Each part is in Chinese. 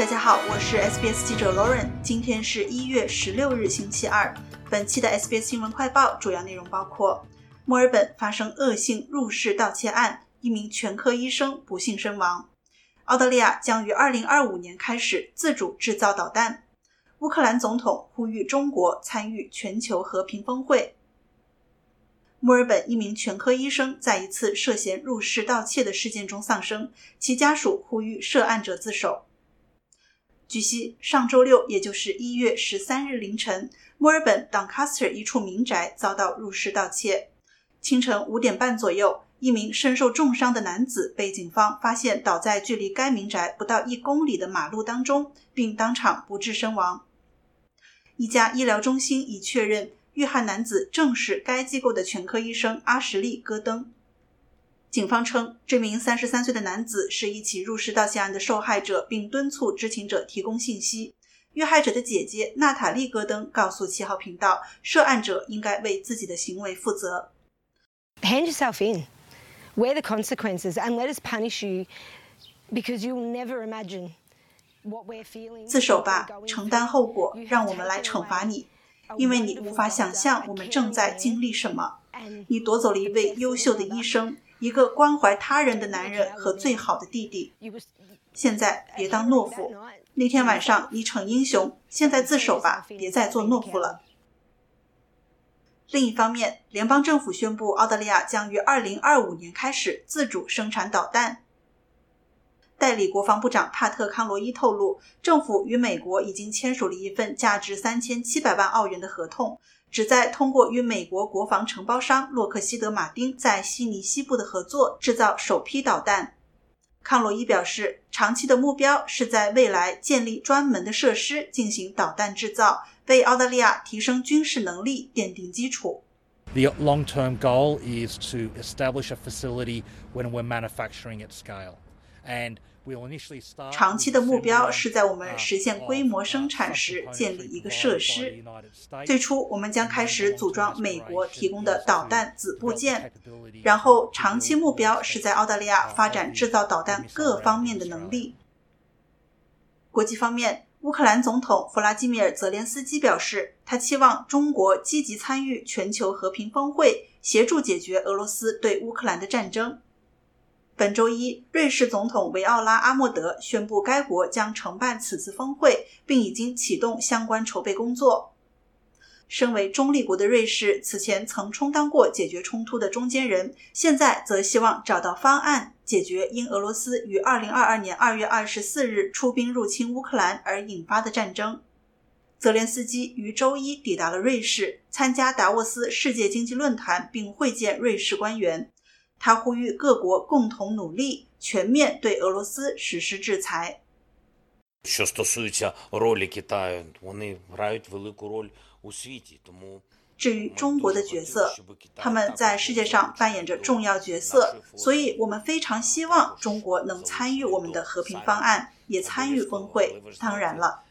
大家好，我是 SBS 记者 Lauren。今天是一月十六日，星期二。本期的 SBS 新闻快报主要内容包括：墨尔本发生恶性入室盗窃案，一名全科医生不幸身亡；澳大利亚将于二零二五年开始自主制造导弹；乌克兰总统呼吁中国参与全球和平峰会。墨尔本一名全科医生在一次涉嫌入室盗窃的事件中丧生，其家属呼吁涉案者自首。据悉，上周六，也就是一月十三日凌晨，墨尔本 Doncaster 一处民宅遭到入室盗窃。清晨五点半左右，一名身受重伤的男子被警方发现倒在距离该民宅不到一公里的马路当中，并当场不治身亡。一家医疗中心已确认。遇害男子正是该机构的全科医生阿什利·戈登。警方称，这名三十三岁的男子是一起入室盗窃案的受害者，并敦促知情者提供信息。遇害者的姐姐娜塔莉·戈登告诉七号频道，涉案者应该为自己的行为负责。Hand yourself in, wear the consequences, and let us punish you because you will never imagine what we're feeling. 自首吧，承担后果，让我们来惩罚你。因为你无法想象我们正在经历什么。你夺走了一位优秀的医生，一个关怀他人的男人和最好的弟弟。现在别当懦夫。那天晚上你逞英雄，现在自首吧，别再做懦夫了。另一方面，联邦政府宣布，澳大利亚将于2025年开始自主生产导弹。代理国防部长帕特·康罗伊透露，政府与美国已经签署了一份价值三千七百万澳元的合同，旨在通过与美国国防承包商洛克希德·马丁在悉尼西部的合作，制造首批导弹。康洛伊表示，长期的目标是在未来建立专门的设施进行导弹制造，为澳大利亚提升军事能力奠定基础。The long-term goal is to establish a facility when we're manufacturing at scale, 长期的目标是在我们实现规模生产时建立一个设施。最初，我们将开始组装美国提供的导弹子部件，然后长期目标是在澳大利亚发展制造导弹各方面的能力。国际方面，乌克兰总统弗拉基米尔·泽连斯基表示，他期望中国积极参与全球和平峰会，协助解决俄罗斯对乌克兰的战争。本周一，瑞士总统维奥拉·阿莫德宣布，该国将承办此次峰会，并已经启动相关筹备工作。身为中立国的瑞士，此前曾充当过解决冲突的中间人，现在则希望找到方案，解决因俄罗斯于2022年2月24日出兵入侵乌克兰而引发的战争。泽连斯基于周一抵达了瑞士，参加达沃斯世界经济论坛，并会见瑞士官员。他呼吁各国共同努力，全面对俄罗斯实施制裁。至于中国的角色，他们在世界上扮演着重要角色，所以我们非常希望中国能参与我们的和平方案，也参与峰会。当然了。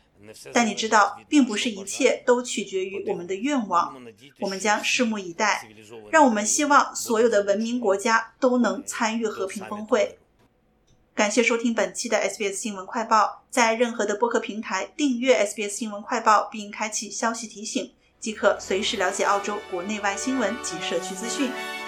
但你知道，并不是一切都取决于我们的愿望。我们将拭目以待。让我们希望所有的文明国家都能参与和平峰会。感谢收听本期的 SBS 新闻快报。在任何的播客平台订阅 SBS 新闻快报，并开启消息提醒，即可随时了解澳洲国内外新闻及社区资讯。